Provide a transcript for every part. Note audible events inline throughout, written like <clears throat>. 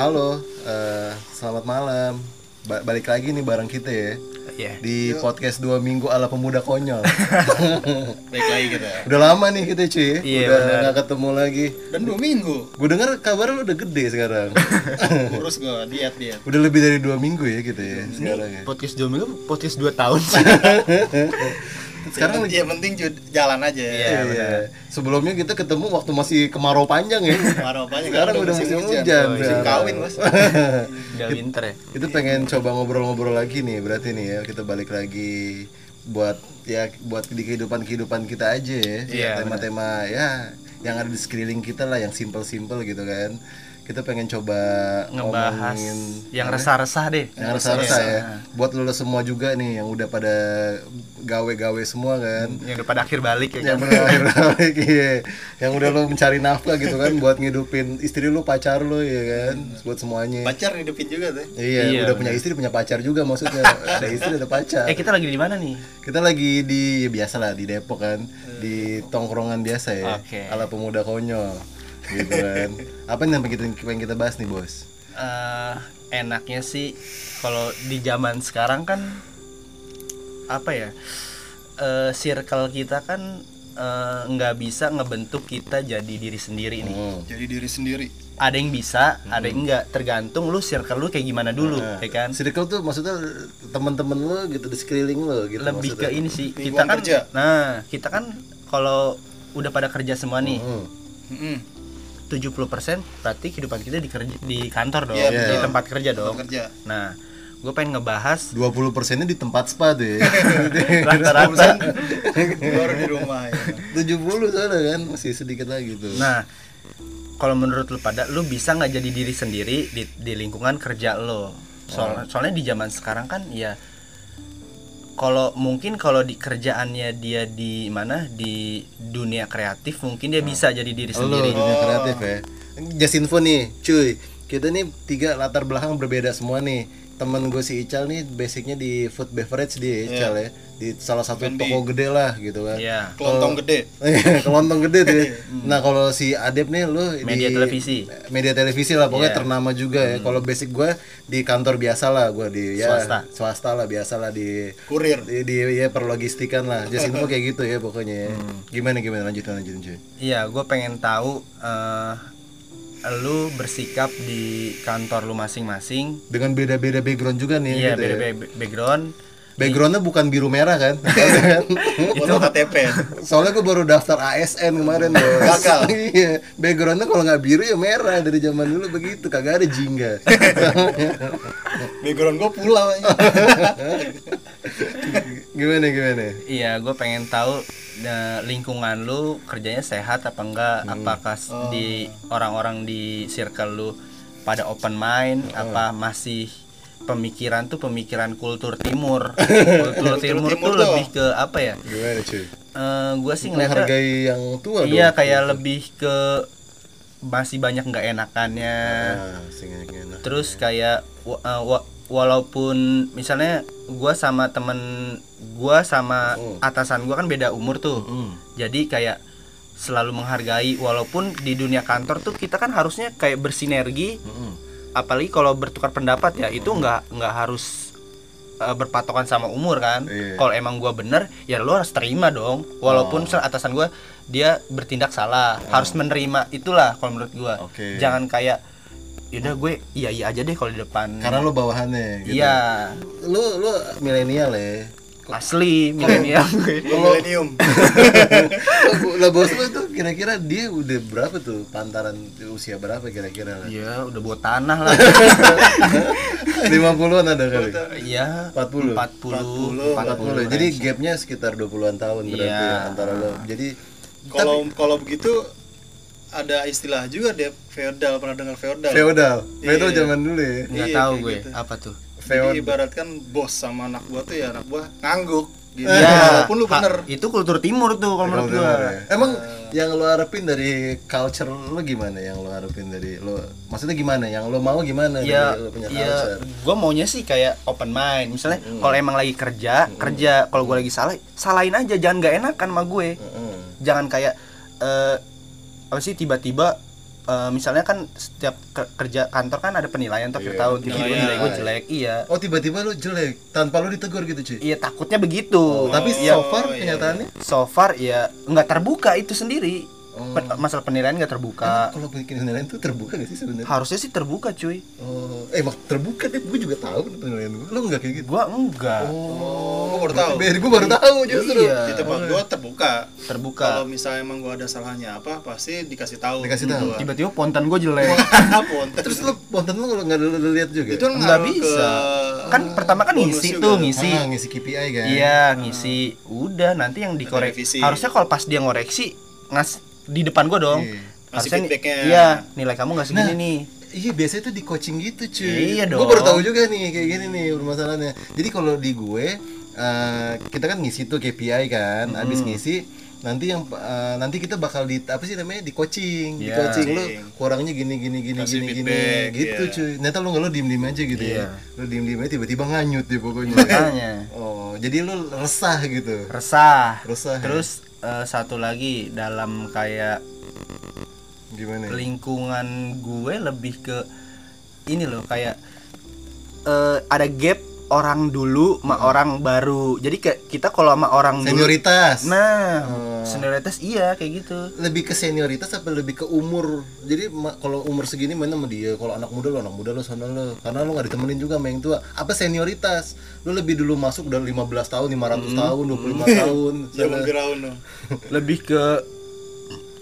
Halo, eh, selamat malam. Ba- balik lagi nih bareng kita ya Iya. di podcast dua minggu ala pemuda konyol. <laughs> Baik lagi kita. udah lama nih kita cuy, Iya, udah nggak ketemu lagi. Dan dua minggu. Gue dengar kabar lu udah gede sekarang. <laughs> Kurus gua diet diet. udah lebih dari dua minggu ya kita ya sekarang ya. Podcast dua minggu, podcast dua tahun sih. <laughs> Sekarang ya, penting ju- jalan aja. Iya. Iya. Sebelumnya kita ketemu waktu masih kemarau panjang ya. Marah apanya Sekarang udah musim hujan. Musim <laughs> Udah. kawin bos. Udah winter ya. Kita pengen coba ngobrol-ngobrol lagi nih, berarti nih ya kita balik lagi buat ya buat di kehidupan kehidupan kita aja ya. Iya, Tema-tema ya yang ada di sekeliling kita lah, yang simple-simple gitu kan. Kita pengen coba Ngebahas ngomongin yang resah-resah deh. yang resah-resah ya. Buat lo semua juga nih yang udah pada gawe-gawe semua kan. Yang udah pada akhir balik ya yang kan. berakhir balik iya yang udah lo mencari nafkah gitu kan buat ngidupin istri lo pacar lo ya kan buat semuanya Pacar hidupin juga tuh. iya, Iya, udah punya istri punya pacar juga maksudnya ada istri ada pacar Eh kita lagi di mana nih? kita lagi di ya biasa lah di Depok kan di tongkrongan biasa ya Oke. ala pemuda konyol gitu kan apa yang pengen kita, pengen kita bahas nih bos Eh enaknya sih kalau di zaman sekarang kan apa ya? eh circle kita kan eh, nggak bisa ngebentuk kita jadi diri sendiri nih. hmm. Jadi diri sendiri. Ada yang bisa, ada yang enggak. Tergantung lu circle lu kayak gimana dulu, Nah, ya kan? circle tuh maksudnya teman-teman lo gitu di sekeliling lo gitu lebih ke maksudnya. ini sih Lingkungan kita kan kerja. nah kita kan kalau udah pada kerja semua nih Hmm. Mm-mm. 70% berarti kehidupan kita di kerja di kantor dong Iya, di betul. tempat kerja dong. Kerja. nah gue pengen ngebahas 20 persennya di tempat spa tuh ya <laughs> rata-rata. Baru di rumah ya. 70 soalnya kan masih sedikit lagi tuh. Nah kalau menurut lu pada lu bisa nggak jadi diri sendiri di, di lingkungan kerja lo? Soal- soalnya di zaman sekarang kan ya kalau mungkin kalau di kerjaannya dia di mana? Di dunia kreatif mungkin dia bisa jadi diri Lo sendiri. dunia kreatif ya. Just info nih cuy. Kita nih tiga latar belakang berbeda semua nih temen gue si Ical nih basicnya di food beverage dia Ical ya di salah satu toko gede lah gitu kan Iya. Kelontong gede. <laughs> kelontong gede tuh ya. <laughs> nah kalau si Adep nih lu Media di televisi. media televisi lah pokoknya Iya. ternama juga ya kalau basic gue di kantor biasa lah gue di ya Swasta. swasta lah biasa lah di Kurir. di, di ya perlogistikan lah just info kayak gitu ya pokoknya ya. Hmm. gimana gimana lanjutin lanjutin cuy Iya, gue pengen tahu eh lu bersikap di kantor lu masing-masing. dengan beda-beda background juga nih Iya, gitu ya. beda-beda background. backgroundnya bukan biru merah kan kan? Foto KTP. soalnya gue baru daftar ASN kemarin bos <laughs> Gagal. iya backgroundnya kalau nggak biru ya merah dari zaman dulu begitu kagak ada jingga <laughs> Background gua pulau <laughs> gimana gimana Iya, gue pengen tahu lingkungan lu kerjanya sehat apa enggak? Apakah s- di orang-orang di circle lu pada open mind? Apa masih pemikiran tuh pemikiran kultur timur? <laughs> kultur timur, timur tuh lebih ke apa ya? gimana cuy Eh gue sih ngeliatnya menghargai yang tua iya dong. kayak lebih ke masih banyak nggak enakannya. ah, enak. terus kayak uh, walaupun misalnya gua sama temen gua sama Mm. atasan gua kan beda umur tuh Hmm. jadi kayak selalu menghargai walaupun di dunia kantor tuh kita kan harusnya kayak bersinergi Mm-mm. apalagi kalau bertukar pendapat ya itu nggak nggak harus uh, berpatokan sama umur kan Iya. kalau emang gua bener ya lo harus terima dong walaupun misal atasan gua dia bertindak salah harus menerima itulah kalau menurut gua Oke. jangan kayak yaudah gue iya iya aja deh kalau di depan. Karena lo bawahannya gitu. iya. Lo lo milenial ya? Asli milenial <laughs> gue. Millennium. <laughs> lah bos lo tuh kira-kira dia udah berapa tuh? Pantaran usia berapa kira-kira? Lah iya udah buat tanah lah. <laughs> 50-an ada kali? Iya. 40 40 40 jadi gapnya sekitar 20-an tahun berarti Iya. ya antara lo jadi Kalau kalau begitu ada istilah juga deh feodal pernah dengar feodal? feodal feodal Iya. zaman dulu ya nggak Iya, tahu gue gitu. apa tuh Feod- Jadi ibaratkan bos sama anak buah tuh ya anak buah ngangguk gitu. Iya, Walaupun lu ha- bener. itu kultur timur tuh kalau menurut Kalau gua dengar ya. Emang yang lo harapin dari culture lo gimana? Yang lo harapin dari lo maksudnya gimana? Yang lo mau gimana ya dari lo punya ya culture? gue maunya sih kayak open mind misalnya kalau emang lagi kerja kerja kalau gue lagi salah salahin aja jangan nggak enakan sama gue Heeh. jangan kayak eh apa sih tiba-tiba eh, misalnya kan setiap ke- kerja kantor kan ada penilaian tuh akhir Iya, tahun tiba-tiba nilai gue jelek iya Oh tiba-tiba lu jelek tanpa lu ditegur gitu cuy. iya takutnya begitu Tapi iya. so far Oh, iya. kenyataannya so far ya nggak terbuka itu sendiri Oh. Pen- masalah penilaian nggak terbuka kalau bikin penilaian tuh terbuka gak sih sebenarnya? harusnya sih terbuka cuy Oh, eh mak terbuka deh, gue juga tahu penilaian gue. Lu enggak kayak gitu? gua enggak Oh, gua baru tahu. Biar gue baru tahu justru. Iya. Di tempat gua terbuka. terbuka Kalau misalnya emang gua ada salahnya apa, pasti dikasih tahu. Dikasih tahu. Gua. tiba-tiba pontan gue jelek Ponten. <laughs> Terus lu ponten lu kalau nggak lihat juga? itu nggak bisa ke kan pertama kan ngisi juga. tuh ngisi Ah, ngisi KPI kan. Iya ngisi udah nanti yang dikoreksi harusnya kalau pas dia ngoreksi ngas di depan gua dong Iya. Harusnya feedbacknya. iya nilai kamu nggak segini Nah, nih Iya biasanya tuh di coaching gitu cuy. Iya Gue baru dong. tahu juga nih kayak gini nih permasalahannya. Jadi kalau di gue eh, kita kan ngisi tuh KPI kan, habis ngisi nanti yang eh, nanti kita bakal di apa sih namanya di coaching, di Iya. coaching lu kurangnya gini gini gini Kasih gini gini feedback, gitu iya. cuy. Ternyata lu nggak lu diem diem aja gitu Iya. ya. Lu diem diem aja tiba-tiba nganyut ya pokoknya. makanya oh jadi lu resah gitu. resah Resah. ya? Eh, satu lagi dalam kayak gimana? ya? lingkungan gue lebih ke ini loh kayak eh, ada gap orang dulu sama orang baru. Jadi kayak kita kalau sama orang dulu Senioritas. nah Oh. senioritas iya kayak gitu. Lebih ke senioritas apa lebih ke umur? Jadi kalau umur segini mana sama dia. Kalau anak muda lo anak muda lo sana lo. Karena lo nggak ditemenin juga sama yang tua. Apa senioritas? Lo lebih dulu masuk udah 15 tahun 500 tahun 25 tahun. Zaman sana. Firaun tuh. lebih ke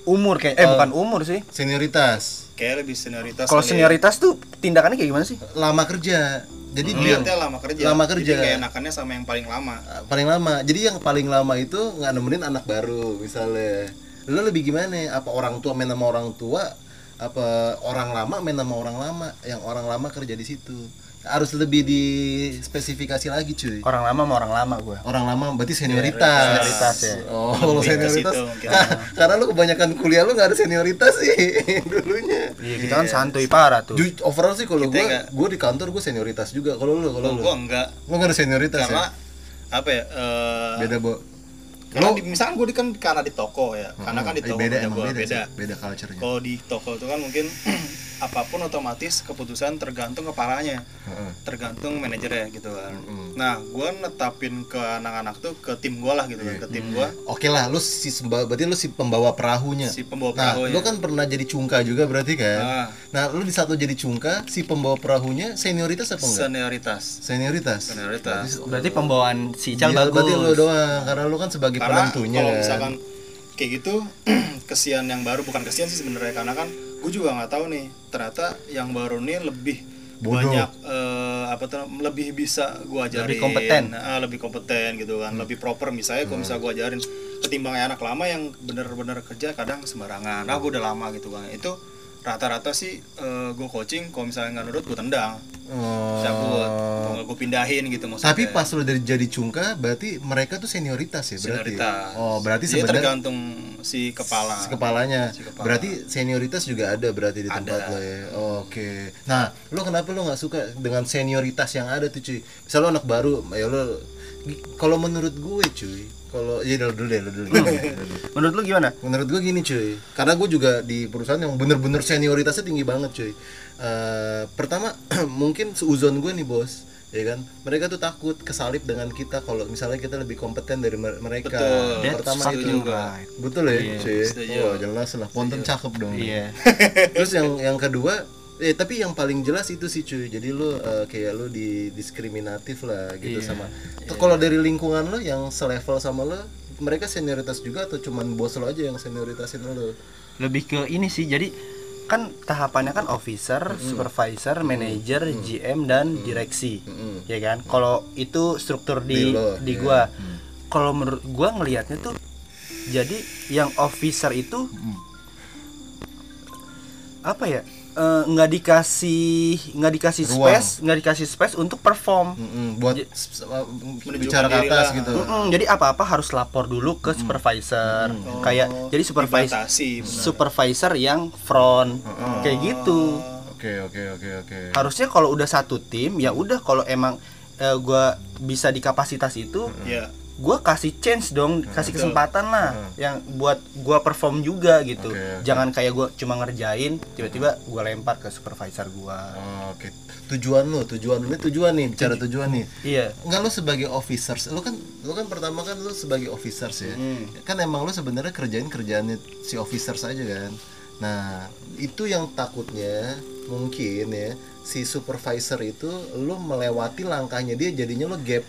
umur kayak eh bukan umur sih. Senioritas. Kayak lebih senioritas. kalau ya. senioritas tuh tindakannya kayak gimana sih? Lama kerja jadi dia Lihatnya lama kerja. Lama kerja. Jadi kayak enakannya sama yang paling lama. uh, paling lama. Jadi yang paling lama itu nggak nemenin anak baru misalnya. Lo lebih gimana apa orang tua main sama orang tua? Apa orang lama main sama orang lama? Yang orang lama kerja di situ harus lebih dispesifikasi lagi cuy. Orang lama sama orang lama gue orang lama berarti senioritas. Senioritas, ya. oh kalau senioritas situ mungkin. karena lu kebanyakan kuliah lu nggak ada senioritas sih <laughs> dulunya. Iya kita kan santuy parah tuh. Ju- overall sih kalau gue gue di kantor gue senioritas juga. Kalau lu kalau Kalau lu? Gua enggak lu nggak ada senioritas karena ya? apa ya? eh, beda bo. Lo- di, misalkan gue di kan karena di toko ya, karena kan di Eh, toko beda beda, beda. sih, beda culture-nya. Kalau di toko itu kan mungkin <clears throat> apa pun otomatis keputusan tergantung kepalanya, Heeh. tergantung manajernya gitu kan. Nah, gue netapin ke anak-anak tuh ke tim gue lah gitu Iya. kan, ke tim gue Oke lah, lu si berarti lu si pembawa perahunya. si pembawa Nah, perahunya. lu kan pernah jadi cungka juga berarti kan? Ah. Nah, lu di satu jadi cungka, si pembawa perahunya senioritas apa enggak? senioritas. Senioritas. Senioritas. berarti pembawaan si Ical Iya, bagus berarti lu doang karena lu kan sebagai Karena penentunya. kalau kan. misalkan kayak gitu <clears throat> kesian yang baru bukan kesian sih sebenarnya karena kan gue juga nggak tahu nih. Ternyata yang baru nih lebih Bodoh. banyak eh, apa tuh lebih bisa gue ajarin Lebih kompeten. Ah, lebih kompeten gitu kan. Lebih proper misalnya kalau misalnya gue ajarin. Ketimbang anak lama yang bener-bener kerja kadang sembarangan. Ah gue udah lama gitu kan. Itu rata-rata sih gue coaching kalau misalnya nggak nurut gue tendang. Oh. nggak gue pindahin gitu maksudnya. Tapi pas lu dari jadi cungka, berarti mereka tuh senioritas ya berarti. senioritas. Oh, berarti sebenarnya tergantung si kepala si kepalanya. Si kepala. Berarti senioritas juga ada berarti di tempat Ada. lo ya. Oke. Nah, lu kenapa lu nggak suka dengan senioritas yang ada tuh cuy? Misal lu anak baru, ya lu kalau menurut gue cuy, kalau ya dulu dulu deh, lu dulu. Dulu. <laughs> menurut lu gimana menurut gue gini cuy, karena gue juga di perusahaan yang bener-bener senioritasnya tinggi banget cuy. Eh, pertama <clears throat> mungkin seuzon gue nih bos, ya kan? Mereka tuh takut kesalip dengan kita kalau misalnya kita lebih kompeten dari mer- mereka. Betul. That's Pertama itu juga. right. betul ya Iya, cuy. Oh jelas lah, ponten cakep dong. iya <laughs> Terus yang yang kedua, eh tapi yang paling jelas itu sih cuy. Jadi lu eh, kayak lu di diskriminatif lah gitu Iya, sama. Tuh, Kalau dari lingkungan lu yang selevel sama lu, mereka senioritas juga atau cuman bos lo aja yang senioritasin lu? lebih ke ini sih jadi kan tahapannya kan officer, supervisor, manager, GM dan direksi. Mm-mm. Ya kan? Kalau itu struktur Di di lo, di iya. gua. Kalau menurut gua ngelihatnya tuh jadi yang officer itu apa ya? Eh, nggak dikasih nggak dikasih Ruang. space, nggak dikasih space untuk perform. Buat s- uh, Menunjukkan bicara ke atas gitu. Mm-mm, jadi apa-apa harus lapor dulu ke supervisor. Kayak jadi supervisor supervisor yang front kayak gitu Oke oke oke oke. harusnya kalau udah satu tim ya udah kalau emang eh, gua bisa di kapasitas itu ya gua kasih chance dong kasih betul. kesempatan lah Hmm. yang buat gua perform juga gitu Oke, oke. jangan kayak gua cuma ngerjain tiba-tiba gua lempar ke supervisor gua Oh, Oke. Tujuan lu, tujuan ini tujuan nih, bicara tujuan nih. iya Enggak lu sebagai officers, lu kan lu kan pertama kan lu sebagai officers ya. Hmm. Kan emang lu sebenarnya kerjain kerjaannya si officers aja kan. Nah, itu yang takutnya mungkin ya si supervisor itu lu melewati langkahnya dia jadinya lu gap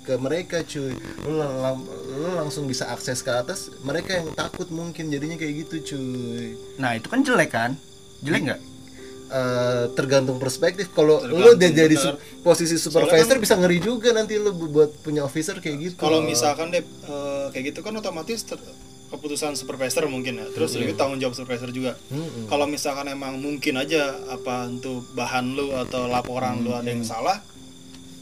ke mereka cuy. Lu, lang- lu langsung bisa akses ke atas, mereka yang takut mungkin jadinya kayak gitu cuy. nah itu kan jelek kan? Jelek nggak? Eh, tergantung perspektif. Kalau lu udah jadi su- posisi supervisor kan- bisa ngeri juga nanti lu bu- buat punya officer kayak gitu. Kalau misalkan deh eh, kayak gitu kan otomatis ter- keputusan supervisor mungkin ya. Terus Iya. itu tanggung jawab supervisor juga. Mm-mm. kalau misalkan emang mungkin aja apa untuk bahan lu atau laporan lu ada yang salah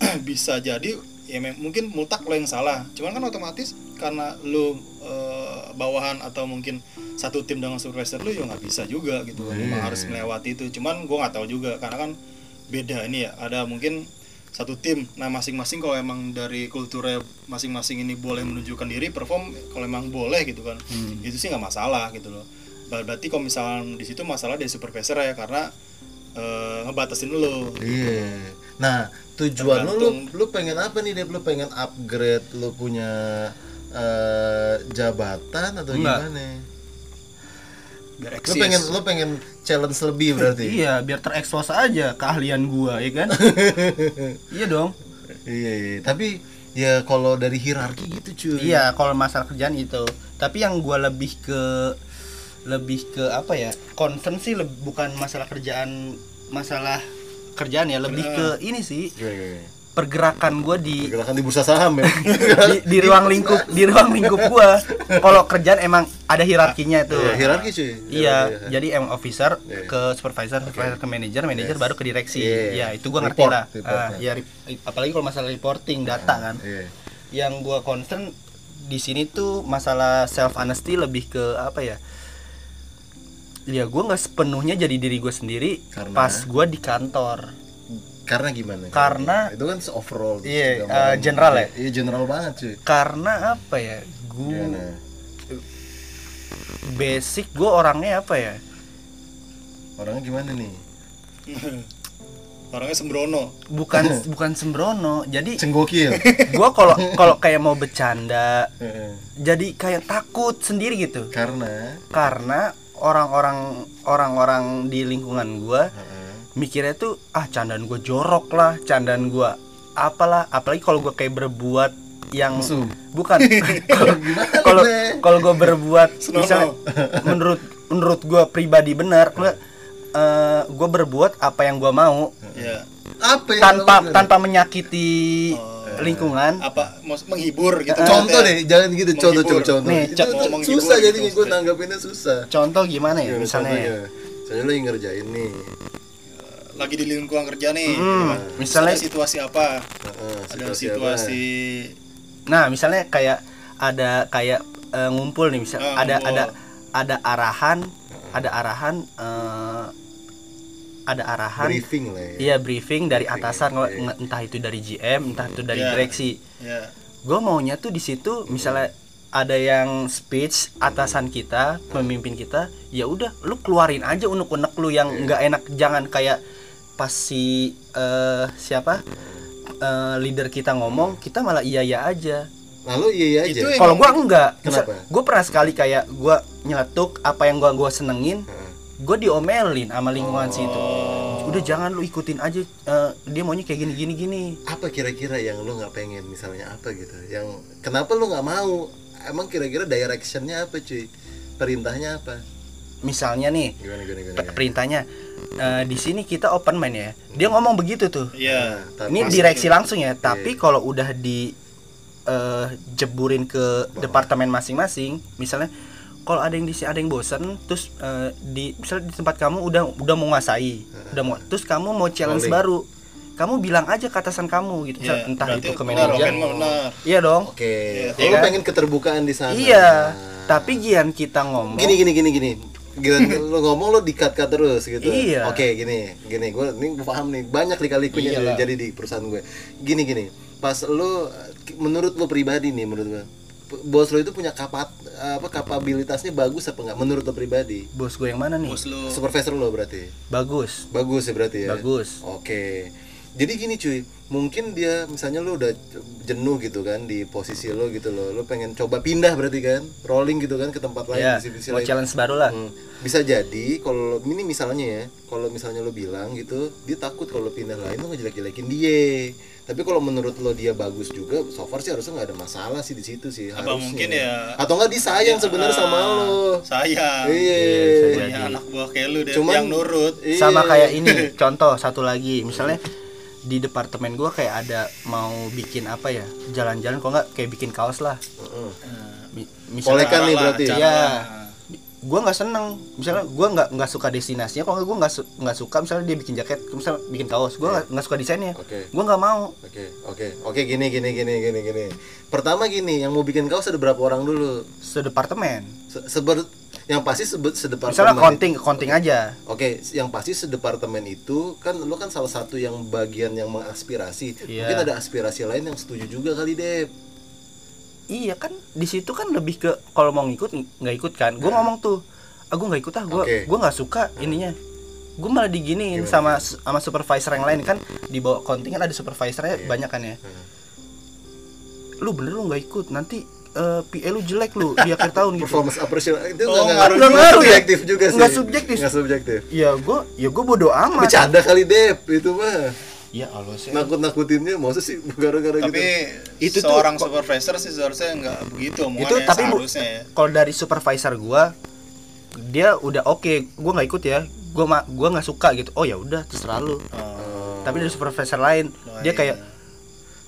<clears throat> bisa jadi ya mungkin mutak lo yang salah. Cuman kan otomatis karena lu eh, bawahan atau mungkin satu tim dengan supervisor lu ya nggak bisa juga gitu. Iya. Emang harus melewati itu. Cuman gua nggak tahu juga karena kan beda ini ya. Ada mungkin satu tim. Nah masing-masing kalau emang dari kulturnya masing-masing ini boleh menunjukkan diri perform kalau emang boleh gitu kan. Itu sih nggak masalah gitu loh. Ber- berarti kalau misalnya di situ masalah dari supervisor ya karena eh, ngebatasin lu. Iya. Nah tujuan lu, lu lu pengen apa nih Dep? lu pengen upgrade lu punya eh, jabatan atau Enggak. gimana biar lu eksis pengen lu pengen challenge lebih berarti iya biar terekspos aja keahlian gua ya kan <laughs> iya dong iya, iya. tapi ya kalau dari hierarki gitu cuy Iya, kalau masalah kerjaan itu. Tapi yang gua lebih ke lebih ke apa ya? Concern sih bukan masalah kerjaan, masalah kerjaan ya, lebih ke ini sih Gimana, gimana? Pergerakan gua di Pergerakan di bursa saham ya <laughs> di, di <laughs> ruang lingkup di ruang lingkup gua. Kalau kerjaan emang ada hierarkinya itu. Iya, hierarki cuy Iya, Hierarki, jadi emang officer Iya. ke supervisor, supervisor ke manajer, manajer baru ke direksi. Iya. Ya, itu gua ngerti Report, lah. reportnya. Ah, ya, rip- apalagi kalau masalah reporting data kan. iya yang gua concern di sini tuh masalah self honesty lebih ke apa ya ya gua nggak sepenuhnya jadi diri gue sendiri Karena? pas gua di kantor karena gimana? Karena- itu kan overall Iya, gambaran. eh, general ya? iya general banget cuy. Karena apa ya? Gua gimana? Basic gua orangnya apa ya? Orangnya gimana nih? <laughs> Orangnya sembrono. Bukan <laughs> bukan sembrono jadi cenggokil <laughs> gua kalau kalau kayak mau bercanda Heeh. jadi kayak takut sendiri gitu. Karena? Karena orang-orang orang-orang di lingkungan gua heeh. Mikirnya tuh ah candaan gue jorok lah candaan gue apalah apalagi kalau gue kayak berbuat yang Mesum. bukan <laughs> <laughs> Kalau- kalau gue berbuat misalnya <laughs> menurut menurut gue pribadi benar gue gue berbuat apa yang gue mau ya apa ya tanpa namanya? tanpa menyakiti Oh. lingkungan apa menghibur gitu contoh ya. deh jangan gitu contoh Menghibur. contoh contoh Nih, co- susah gitu jadi gue maksudnya. nanggapinnya susah contoh gimana ya Gimana misalnya ya? misalnya lo yang ngerjain nih lagi di lingkungan kerja nih Hmm, kan. misalnya- Ada situasi apa Heeh, ada apa? situasi Nah, misalnya kayak ada kayak eh, ngumpul nih, misal Ah, ada ngumpul. ada ada arahan, ada arahan eh, ada arahan briefing lah ya Iya briefing dari Briefing, atasan iya. nge- entah itu dari GM entah itu dari Iya. direksi. ya Gue maunya tuh di situ misalnya ada yang speech atasan kita pemimpin kita ya udah lu keluarin aja unek-unek lu yang Iya. nggak enak jangan kayak pas si eh, siapa eh, leader kita ngomong kita malah iya iya aja. Lalu iya iya aja? Kalau gua enggak Kenapa? gue pernah sekali kayak gua nyeletuk apa yang gua gua senengin Heeh. gue diomelin sama lingkungan situ. Oh. udah jangan lu ikutin aja eh, dia maunya kayak gini gini gini. Apa kira-kira yang lu nggak pengen misalnya apa gitu? Yang kenapa lu nggak mau? Emang kira-kira directionnya apa cuy? Perintahnya apa misalnya nih gimana gimana gimana, per- perintahnya eh, di sini kita open mind ya. Dia ngomong begitu tuh. Iya. Nah, ini direksi langsung ya tapi Iya. kalau udah di eh, jeburin ke departemen masing-masing misalnya kalau ada yang di sini ada yang bosen terus eh, di misalnya di tempat kamu udah udah menguasai udah mau terus kamu mau challenge Rolling. baru kamu bilang aja ke atasan kamu gitu Iya, entah berarti itu ke manajer. iya dong. Oke. Iya, oh, lu kan? pengen keterbukaan di sana. Iya Nah. tapi gian kita ngomong gini gini gini gini Gila, lu ngomong lu di cut cut terus gitu. Iya. oke gini gini gue ini gue paham nih banyak lika-likunya Iyalah. jadi di perusahaan gue. Gini gini pas lu menurut lu pribadi nih menurut gua p- bos lu itu punya kapat apa kapabilitasnya bagus apa enggak menurut lu pribadi? Bos gue yang mana nih? Bos lu. Supervisor lo berarti? Bagus. Bagus ya berarti ya? Bagus. oke. Jadi gini cuy mungkin dia misalnya lu udah jenuh gitu kan di posisi lo gitu loh. Lu pengen coba pindah berarti kan rolling gitu kan ke tempat lain ya divisi mau lain. challenge baru lah. Hmm, bisa jadi kalau ini misalnya ya kalau misalnya lo bilang gitu dia takut kalau lo pindah lain lo ngejelek-jelekin dia. Tapi kalau menurut lo dia bagus juga so far sih harusnya nggak ada masalah sih di situ sih Apa harusnya. mungkin ya- atau nggak dia sayang sebenarnya sama Ah, lo. sayang. Iya. Jadi. anak buah kayak lu deh Cuman- yang nurut. Iya. sama kayak ini contoh satu lagi. Misalnya di departemen gua kayak ada mau bikin apa ya jalan-jalan kok nggak kayak bikin kaos lah Heeh. Mi- misalnya Kolekan nih berarti. cara Iya. lah. gua nggak seneng misalnya gua nggak nggak suka destinasinya kok nggak gua nggak su- nggak suka misalnya dia bikin jaket misalnya bikin kaos gua nggak nggak suka desainnya Oke. gua nggak mau Oke, oke, oke, gini, gini, gini, gini, gini. Pertama gini, yang mau bikin kaos ada berapa orang dulu? sedepartemen Se- Seber, yang pasti sebut sedepartemen. misalnya konting konting aja Oke, yang pasti sedepartemen itu kan lo kan salah satu yang bagian yang mengaspirasi. Iya. Mungkin ada aspirasi lain yang setuju juga kali deh. iya kan di situ kan lebih ke kalau mau ngikut ng- nggak ikut kan gua ngomong tuh aku nggak ikut ah gua Oke. gua nggak suka ininya gua malah diginiin sama sama supervisor yang lain kan di bawah konting kan ada supervisornya Iya. banyak kan ya Hmm. lu bener lu nggak ikut nanti eh PA lu jelek lu di akhir tahun gitu Performance appreciation itu Oh, nggak ngaruh ngaruh juga. Ngaruh ya? subjektif juga sih. Nggak subjektif. Nggak subjektif. ya gua ya gua bodo amat Bercanda kali Dep itu mah. ya Allah sih Nakut-nakutinnya maksud sih gara-gara gitu. tapi Itu tuh seorang kok- supervisor sih seharusnya nggak begitu itu tapi bu, ya kalau dari supervisor gua dia udah oke gua nggak ikut ya gua gua nggak suka gitu oh ya udah terserah lu Oh, tapi dari supervisor lain Oh, dia iya. kayak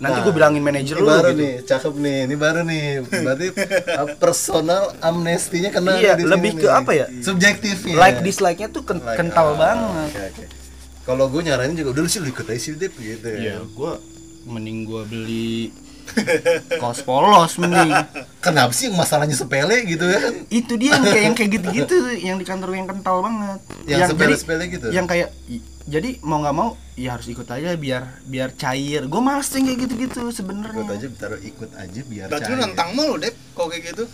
nanti Nah, gue bilangin manajer ini lu baru gitu nih, cakep nih. Ini baru nih. Berarti <laughs> personal amnestinya kena Iya, di sini lebih ke nih. apa ya? Subjektifnya. like dislike nya tuh ken- Like, kental ah, banget oke, oke. Kalau gue nyaranin juga udah lu sih lu ikut aja sih Dep gitu ya. Iya, gue mending gue beli <laughs> kaos polos mending Kenapa sih yang masalahnya sepele gitu ya? itu dia yang kayak yang kayak gitu-gitu <laughs> yang di kantor yang kental banget Yang jadi- sepele-sepele gitu? yang kayak jadi mau nggak mau ya harus ikut aja biar biar cair. Gue males yang kayak gitu-gitu Ikut sebenarnya aja taruh ikut aja biar berarti lu cair. nentang mulu deh kok kayak gitu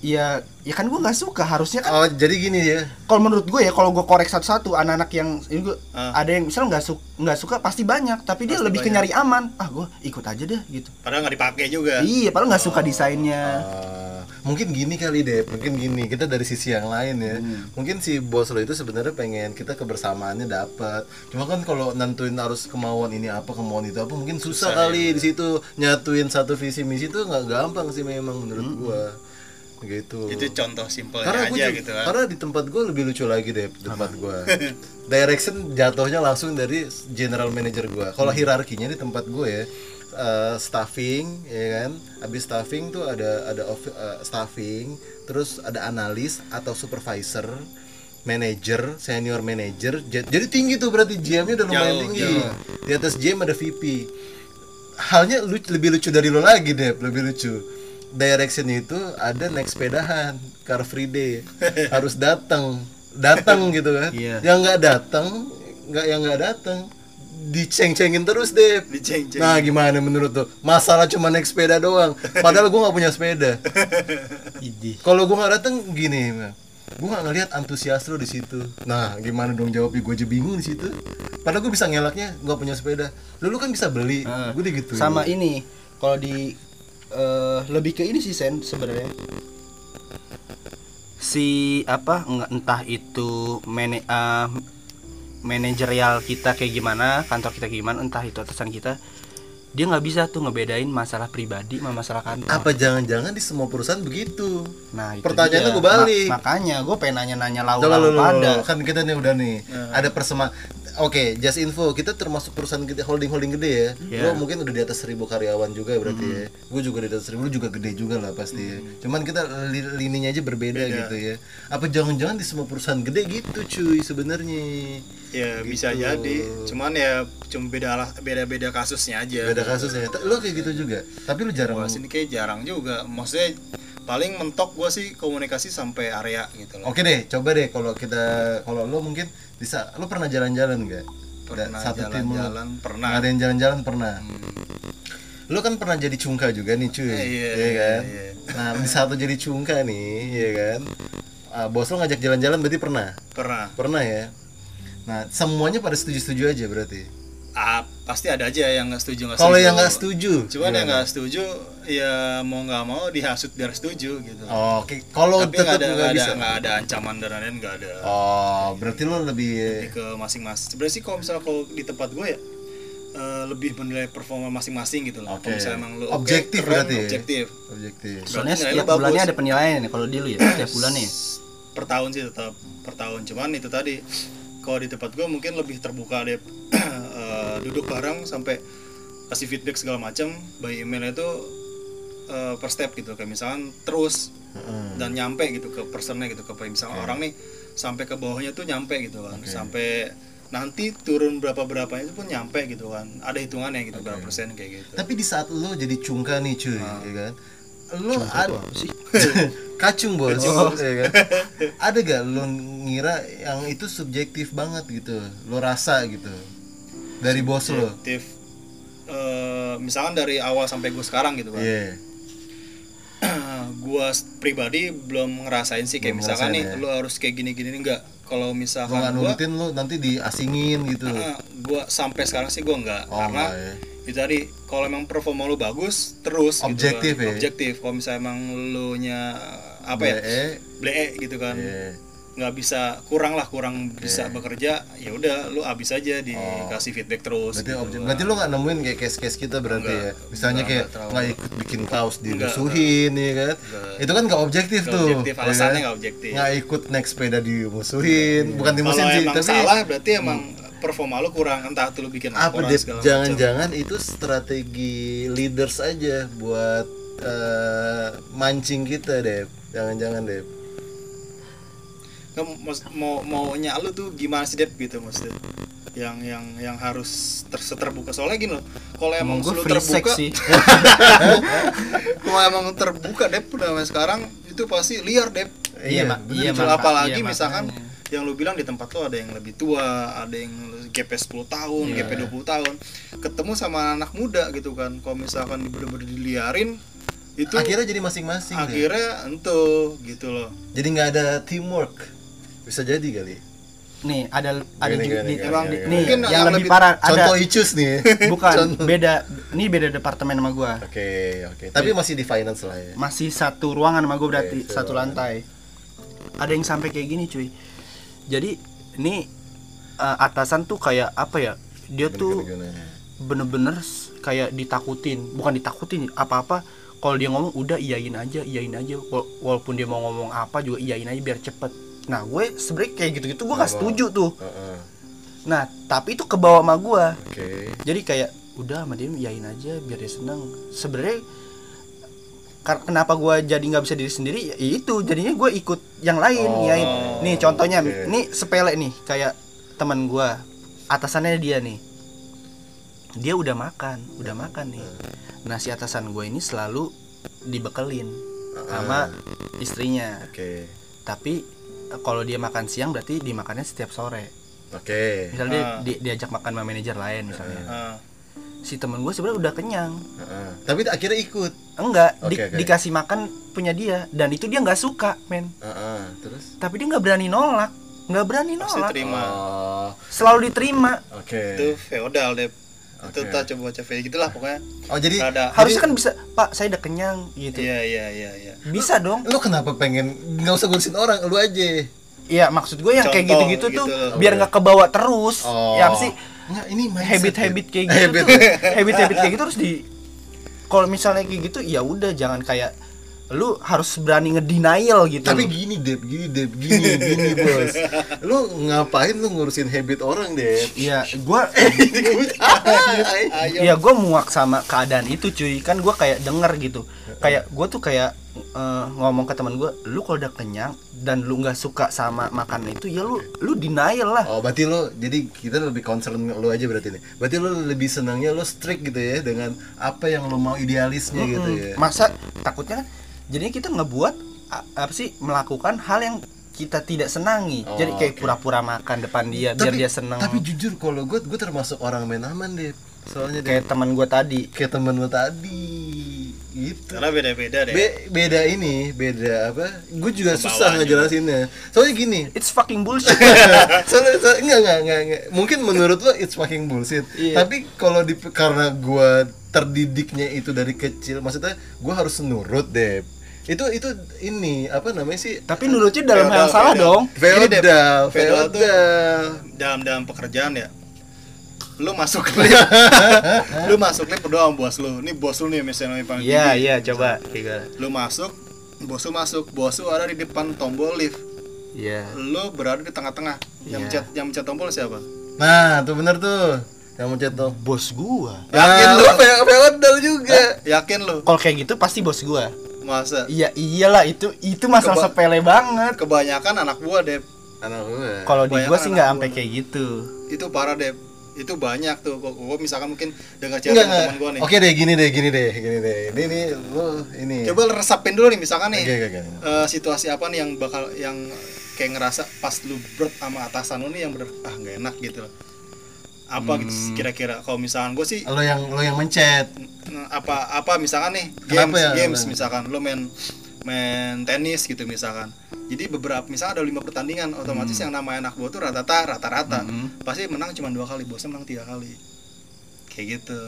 ya ya kan gue nggak suka harusnya kan Oh, jadi gini ya. kalau menurut gue ya kalau gue korek satu-satu anak-anak yang ini gue Ah. ada yang misalnya nggak suka nggak suka pasti banyak tapi dia Pasti lebih ke nyari aman ah gue ikut aja deh gitu padahal nggak dipakai juga iya padahal nggak suka desainnya Ah, mungkin gini kali deh, mungkin gini. Kita dari sisi yang lain ya. Hmm. Mungkin si bos lo itu sebenarnya pengen kita kebersamaannya dapat. Cuma kan kalau nentuin harus kemauan ini apa, kemauan itu apa, mungkin susah, Susah, kali ya. di situ nyatuin satu visi misi itu nggak gampang sih memang menurut Hmm. gua. Gitu. itu contoh simpelnya karena aja gitu kan karena di tempat gue lebih lucu lagi deh di tempat gue <laughs> direction jatuhnya langsung dari general manager gue kalau Hmm. hierarkinya di tempat gue ya eh, staffing ya kan? Habis staffing tuh ada ada off- eh, staffing terus ada analis atau supervisor manager senior manager. Jadi tinggi tuh berarti GM-nya udah lumayan Jauh, tinggi. jauh. di atas GM ada VP halnya lu lebih lucu dari lo lagi deh lebih lucu direction itu ada naik sepedahan car free day. Harus datang datang <laughs> gitu kan. Iya. yang nggak datang nggak yang nggak datang diceng-cengin terus deh Diceng-cengin. nah gimana menurut tuh masalah cuma naik sepeda doang. Padahal gua nggak punya sepeda. <laughs> Kalau gua nggak datang gini gue nggak ngelihat antusias lo di situ. Nah gimana dong jawabnya gue aja bingung di situ. Padahal gue bisa ngelaknya nggak punya sepeda. Lu, lu kan bisa beli. Ah, gue gitu sama ini kalau di eh, lebih ke ini sih sen sebenarnya. Si apa nggak entah itu mane eh, manajerial kita kayak gimana kantor kita kayak gimana entah itu atasan kita dia nggak bisa tuh ngebedain masalah pribadi sama masalah kantor. Apa jangan-jangan di semua perusahaan begitu? Nah itu pertanyaannya gua balik. Ma- makanya gue pengen nanya-nanya Coba lau-lau lu, lu, pada. kan kita nih udah nih. Ada persema Oke, just info, kita termasuk perusahaan gede, holding-holding gede ya. Iya. Lo mungkin udah di atas seribu karyawan juga berarti ya. Gue juga di atas seribu, lu juga gede juga lah pasti ya. Cuman kita li- lininya aja berbeda gitu ya. Apa jangan-jangan di semua perusahaan gede gitu cuy sebenarnya. ya bisa Gitu. jadi cuman ya cuma beda lah beda beda kasusnya aja Beda kasusnya. Lo kayak gitu juga. Tapi lu jarang Gua sini kayak jarang juga maksudnya paling mentok gua sih komunikasi sampai area gitu loh. Oke deh, coba deh kalau kita kalau lo mungkin bisa lo pernah jalan-jalan nggak? Pernah satu tim lu. jalan-jalan pernah. Ngadain jalan-jalan pernah? Lu kan pernah jadi cungka juga nih cuy. Eh, iya, iya iya, kan? iya. nah di saat lu jadi cungka nih ya kan? Ah, bos lu ngajak jalan-jalan berarti pernah? Pernah. Pernah ya? Nah semuanya pada setuju-setuju aja berarti ah, pasti ada aja yang nggak setuju nggak kalau yang nggak setuju cuman yang gimana? nggak setuju ya mau nggak mau dihasut biar setuju gitu. Oh, oke. Kalau tapi nggak ada nggak ada bisa? nggak ada ancaman dan lain-lain nggak ada. Oh berarti lu lebih Lebih ke masing-masing. Sebenarnya sih kalau misalnya kalau di tempat gue ya eh, lebih menilai performa masing-masing gitu loh Oke. kalau misalnya emang lu oke, Objektif keren, berarti ya? objektif. Objektif. Soalnya setiap bulannya ada penilaian ya kalau di lu ya setiap bulan nih. Per tahun sih tetap per tahun. Cuman itu tadi kalau di tempat gue mungkin lebih terbuka deh <clears throat> Duduk bareng sampai kasih feedback segala macam by email itu eh, per step gitu. Kayak misalkan terus Heeh. dan nyampe gitu ke personnya gitu. Ke misalnya orang nih sampai ke bawahnya tuh nyampe gitu kan. Oke. sampai nanti turun berapa berapanya itu pun nyampe gitu kan. Ada hitungannya gitu berapa persen kayak gitu. Tapi di saat lu jadi cungka nih cuy Ah. ya kan? Lu Cungka ada sih? <laughs> kacung bos Oh. ya kan? Ada gak lu ngira yang itu subjektif banget gitu? Lu rasa gitu dari bos lo. Eh, misalkan dari awal sampai gue sekarang gitu kan iya <clears throat> gua s- pribadi belum ngerasain sih kayak Belum misalkan nih ya. lu harus kayak gini gini enggak kalau misalkan gua nurutin lu nanti diasingin gitu eh, gua sampai sekarang sih gua enggak Oh, karena enggak ya. itu tadi kalau emang performa lu bagus terus Objektif gitu kan. ya? objektif kalau misalnya emang lu nya apa ya BE, blee gitu kan iya. Nggak bisa kurang lah kurang bisa bekerja ya udah lu abis aja dikasih feedback terus Oh. berarti gitu objek berarti lu nggak nemuin kayak case-case kita berarti Enggak, ya misalnya enggak, kayak nggak ikut bikin kaos dimusuhin ya kan? Enggak. itu kan nggak objektif Nggak tuh objektif, ya alasannya kan? nggak objektif. nggak ikut naik sepeda dimusuhin bukan kalau dimusuhin sih tapi salah berarti emang performa lu kurang entah tuh lu bikin apa jangan-jangan itu strategi leaders aja buat eh, mancing kita deh jangan-jangan deh Mas- mau maunya lu tuh gimana sih Dep? Gitu maksudnya. Yang yang yang harus ter terbuka soalnya gini loh kalau emang <laughs> Emang lu terbuka sih. Kalau emang terbuka Dep udah sekarang itu pasti liar Dep. Iya, Iya. Mak. apalagi iya, misalkan makanya. yang lu bilang di tempat lu ada yang lebih tua ada yang GP 10 tahun Iya. GP 20 tahun. Ketemu sama anak muda gitu kan. Kalau misalkan bener-bener diliarin itu akhirnya jadi masing-masing deh. akhirnya entuh gitu loh. Jadi nggak ada teamwork bisa jadi kali. Nih ada ada Gini, juga gini, di- gini, emang gini, nih gini. Mungkin yang, yang lebih lebih- parah ada contoh icus nih. <laughs> Bukan Contoh. beda ini beda departemen sama gua. Oke oke. Tapi masih di finance lah ya. masih satu ruangan sama gue berarti Oke, satu ruangan. lantai. Ada yang sampai kayak gini cuy. Jadi ini eh, atasan tuh kayak apa ya? Dia tuh Gimana, gimana? bener-bener kayak ditakutin. Bukan ditakutin apa-apa. Kalau dia ngomong udah iyain aja iyain aja. Wal- walaupun dia mau ngomong apa juga iyain aja biar cepet nah gue sebenernya kayak gitu-gitu gue gak setuju tuh. Heeh, nah tapi itu ke bawah sama gue. Oke. Jadi kayak udah sama dia iyain aja biar dia seneng. Sebenarnya kar- kenapa gua jadi nggak bisa diri sendiri? Ya itu jadinya gue ikut yang lain Oh, iyain. Nih contohnya oke. nih sepele nih kayak teman gua atasannya dia nih. Dia udah makan udah makan nih. Nah si atasan gue ini selalu dibekelin sama istrinya. Oke. Tapi kalau dia makan siang berarti dimakannya setiap sore. Oke. Misalnya dia Ah. di- diajak makan sama manajer lain misalnya. Ah, si temen gue sebenarnya udah kenyang. Heeh. tapi akhirnya ikut? Enggak di- Oke, oke. dikasih makan punya dia. Dan itu dia nggak suka men. Heeh, terus? Tapi dia nggak berani nolak. Nggak berani pasti nolak. terima. Oh. Selalu diterima. Oke. Itu feodal deh itu Oke. tak coba baca kayak gitulah pokoknya. Oh jadi ada. harusnya kan bisa pak saya udah kenyang gitu. Iya iya iya iya. Bisa dong. lu kenapa pengen nggak usah ngurusin orang? Lu aja. Iya maksud gue yang kayak Contoh gitu-gitu tuh gitu. biar nggak kebawa terus. Oh ya apa sih? Nggak, ini mindset, habit-habit ya. kayak gitu habit-habit. Kayak gitu harus di kalau misalnya kayak gitu ya udah jangan kayak lu harus berani ngedenial gitu. Tapi gini deb gini deb gini gini <laughs> bos. Lu ngapain lu ngurusin habit orang deb Iya, gua <laughs> ayo. <laughs> Ya gua muak sama keadaan itu cuy. Kan gua kayak denger gitu kayak gua tuh kayak eh, ngomong ke teman gua lu kalau udah kenyang dan lu nggak suka sama makanan itu ya lu lu denial lah Oh berarti lo jadi kita lebih concern lo aja berarti nih. Berarti lo lebih senangnya lo strict gitu ya dengan apa yang lo mau idealisnya gitu ya. masa takutnya kan jadinya kita ngebuat apa sih melakukan hal yang kita tidak senangi. Oh, Jadi kayak pura-pura makan depan dia biar dia seneng. Tapi jujur kalau gue gue termasuk orang main aman deh. Soalnya kayak teman gue tadi. kayak temen lo tadi gitu. Karena beda-beda deh. Be- beda ini, beda apa? Gue juga Kebawaan susah ngejelasinnya. Soalnya gini, It's fucking bullshit. <laughs> soalnya, soalnya enggak, enggak, enggak, enggak. Mungkin menurut lo it's fucking bullshit. Iya. Tapi kalau di karena gua terdidiknya itu dari kecil, maksudnya gua harus nurut deh. Itu itu ini apa namanya sih? Tapi nurutnya dalam hal Feodal, yang salah feodal. dong. Feodal, feodal tuh- feodal. dalam dalam pekerjaan ya lu masuk <laughs> lift lu masuk lift berdoa sama bos lu ini bos lu nih misalnya yang paling Iya, iya, coba tiga. lu masuk bos lu masuk bos lu ada di depan tombol lift Iya. lu berada di tengah-tengah yang Iya. mencet yang mencet tombol siapa Nah, tuh bener tuh. Yang mencet tuh. Bos gua. Yakin Ah, lu? lu fe- feodal juga. yakin lu Kalau kayak gitu pasti bos gua. masa Iya, iyalah itu itu masalah Keba- sepele banget. kebanyakan anak gua deh Anak gua. Kalau di gua sih nggak sampai kayak gitu. itu parah deh itu banyak tuh kok gua misalkan mungkin dengar cerita teman gua nih Oke deh, gini deh, gini deh, gini deh. Ini nih lu ini. coba resapin dulu nih misalkan nih Oke, oke, oke. eh, situasi apa nih yang bakal yang kayak ngerasa pas lu berat sama atasan lu nih yang bener ah nggak enak gitu loh apa gitu Hmm. sih kira-kira kalau misalkan gue sih Lo yang lo yang mencet. apa apa misalkan nih Kenapa games ya? games misalkan lu main main tenis gitu misalkan jadi beberapa misalkan ada lima pertandingan otomatis Hmm. yang namanya anak gua tuh rata-rata rata-rata pasti menang cuma dua kali bosnya menang tiga kali kayak gitu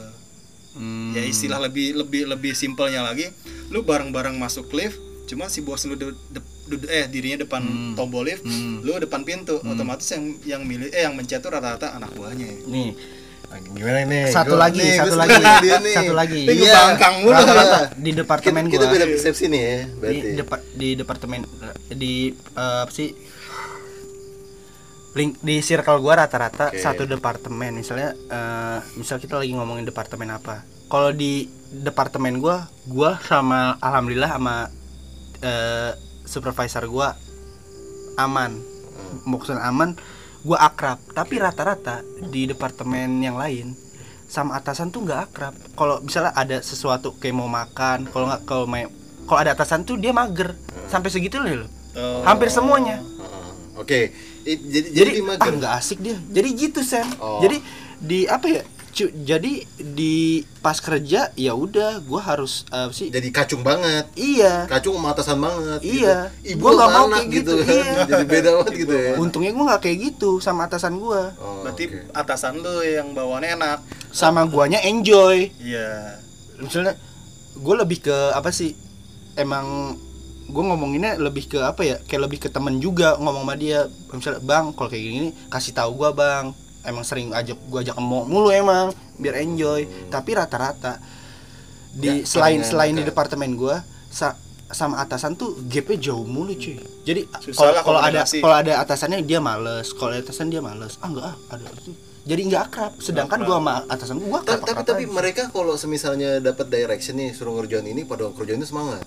Hmm. ya istilah lebih lebih lebih simpelnya lagi lu bareng-bareng masuk lift cuma si bos lu de- de- de- eh dirinya depan Hmm. tombol lift Hmm. lu depan pintu otomatis yang yang milih eh yang mencet tuh rata-rata anak buahnya Nih, Gimana nih? satu Gua- lagi, nih, satu lagi, setuju dia nih. satu lagi. Ini Iya. ngebangkang mulu. Rata-rata di departemen kita, kita gua. beda persepsi nih ya, di berarti. depa- di departemen di eh, apa sih link di circle gua rata-rata Oke. satu departemen misalnya eh, misal kita lagi ngomongin departemen apa kalau di departemen gua gua sama alhamdulillah sama eh, supervisor gua aman maksudnya aman gua akrab tapi rata-rata di departemen yang lain sama atasan tuh nggak akrab kalau misalnya ada sesuatu kayak mau makan kalau nggak kalau main kalau ada atasan tuh dia mager sampai segitu loh Oh. hampir semuanya. Oke. I- jadi jadi, jadi di ah mager. nggak asik dia jadi gitu sen Oh. jadi di apa ya cu- jadi di pas kerja ya udah gua harus apa sih Jadi kacung banget. iya Kacung sama atasan banget. Iya. Gitu. Ibu Gua nggak sama mau kayak gitu. gitu, iya. <laughs> jadi beda banget gitu ya. untungnya gua nggak kayak gitu sama atasan gua Oh, berarti oke. atasan lu yang bawaannya enak sama guanya enjoy iya misalnya gue lebih ke apa sih emang gue ngomonginnya lebih ke apa ya kayak lebih ke temen juga ngomong sama dia misalnya bang kalau kayak gini kasih tahu gua bang emang sering ajak gua ajak ke mall mulu emang biar enjoy. Tapi rata-rata di Ya, selain selain di departemen gua sa- sama atasan tuh gapnya jauh mulu cuy. Jadi kalau ada kalau ada atasannya dia males. Kalau atasan dia males. Ah enggak ah ada itu jadi nggak akrab. Sedangkan gua sama atasan gua Ta- akrab tapi tapi mereka kalau semisalnya dapat direction nih suruh ngerjain ini pada kerjainnya semangat.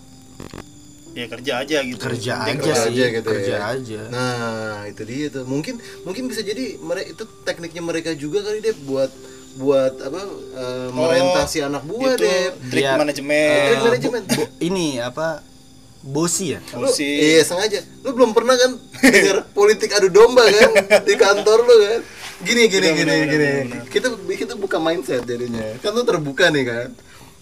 Ya kerja aja gitu kerja Penting aja kerja sih aja gitu kerja ya. aja Nah, itu dia tuh. Mungkin mungkin bisa jadi mereka itu tekniknya mereka juga kali deh buat buat apa eh, merentasi anak buah itu deh. trik Iya. manajemen Trik manajemen. Bo- ini apa bosi ya Lu, Bosi. iya sengaja. Lu belum pernah kan dengar <laughs> politik adu domba kan di kantor lu kan? Gini gini gini gini. Kita kita buka mindset jadinya. Kan lu terbuka nih kan.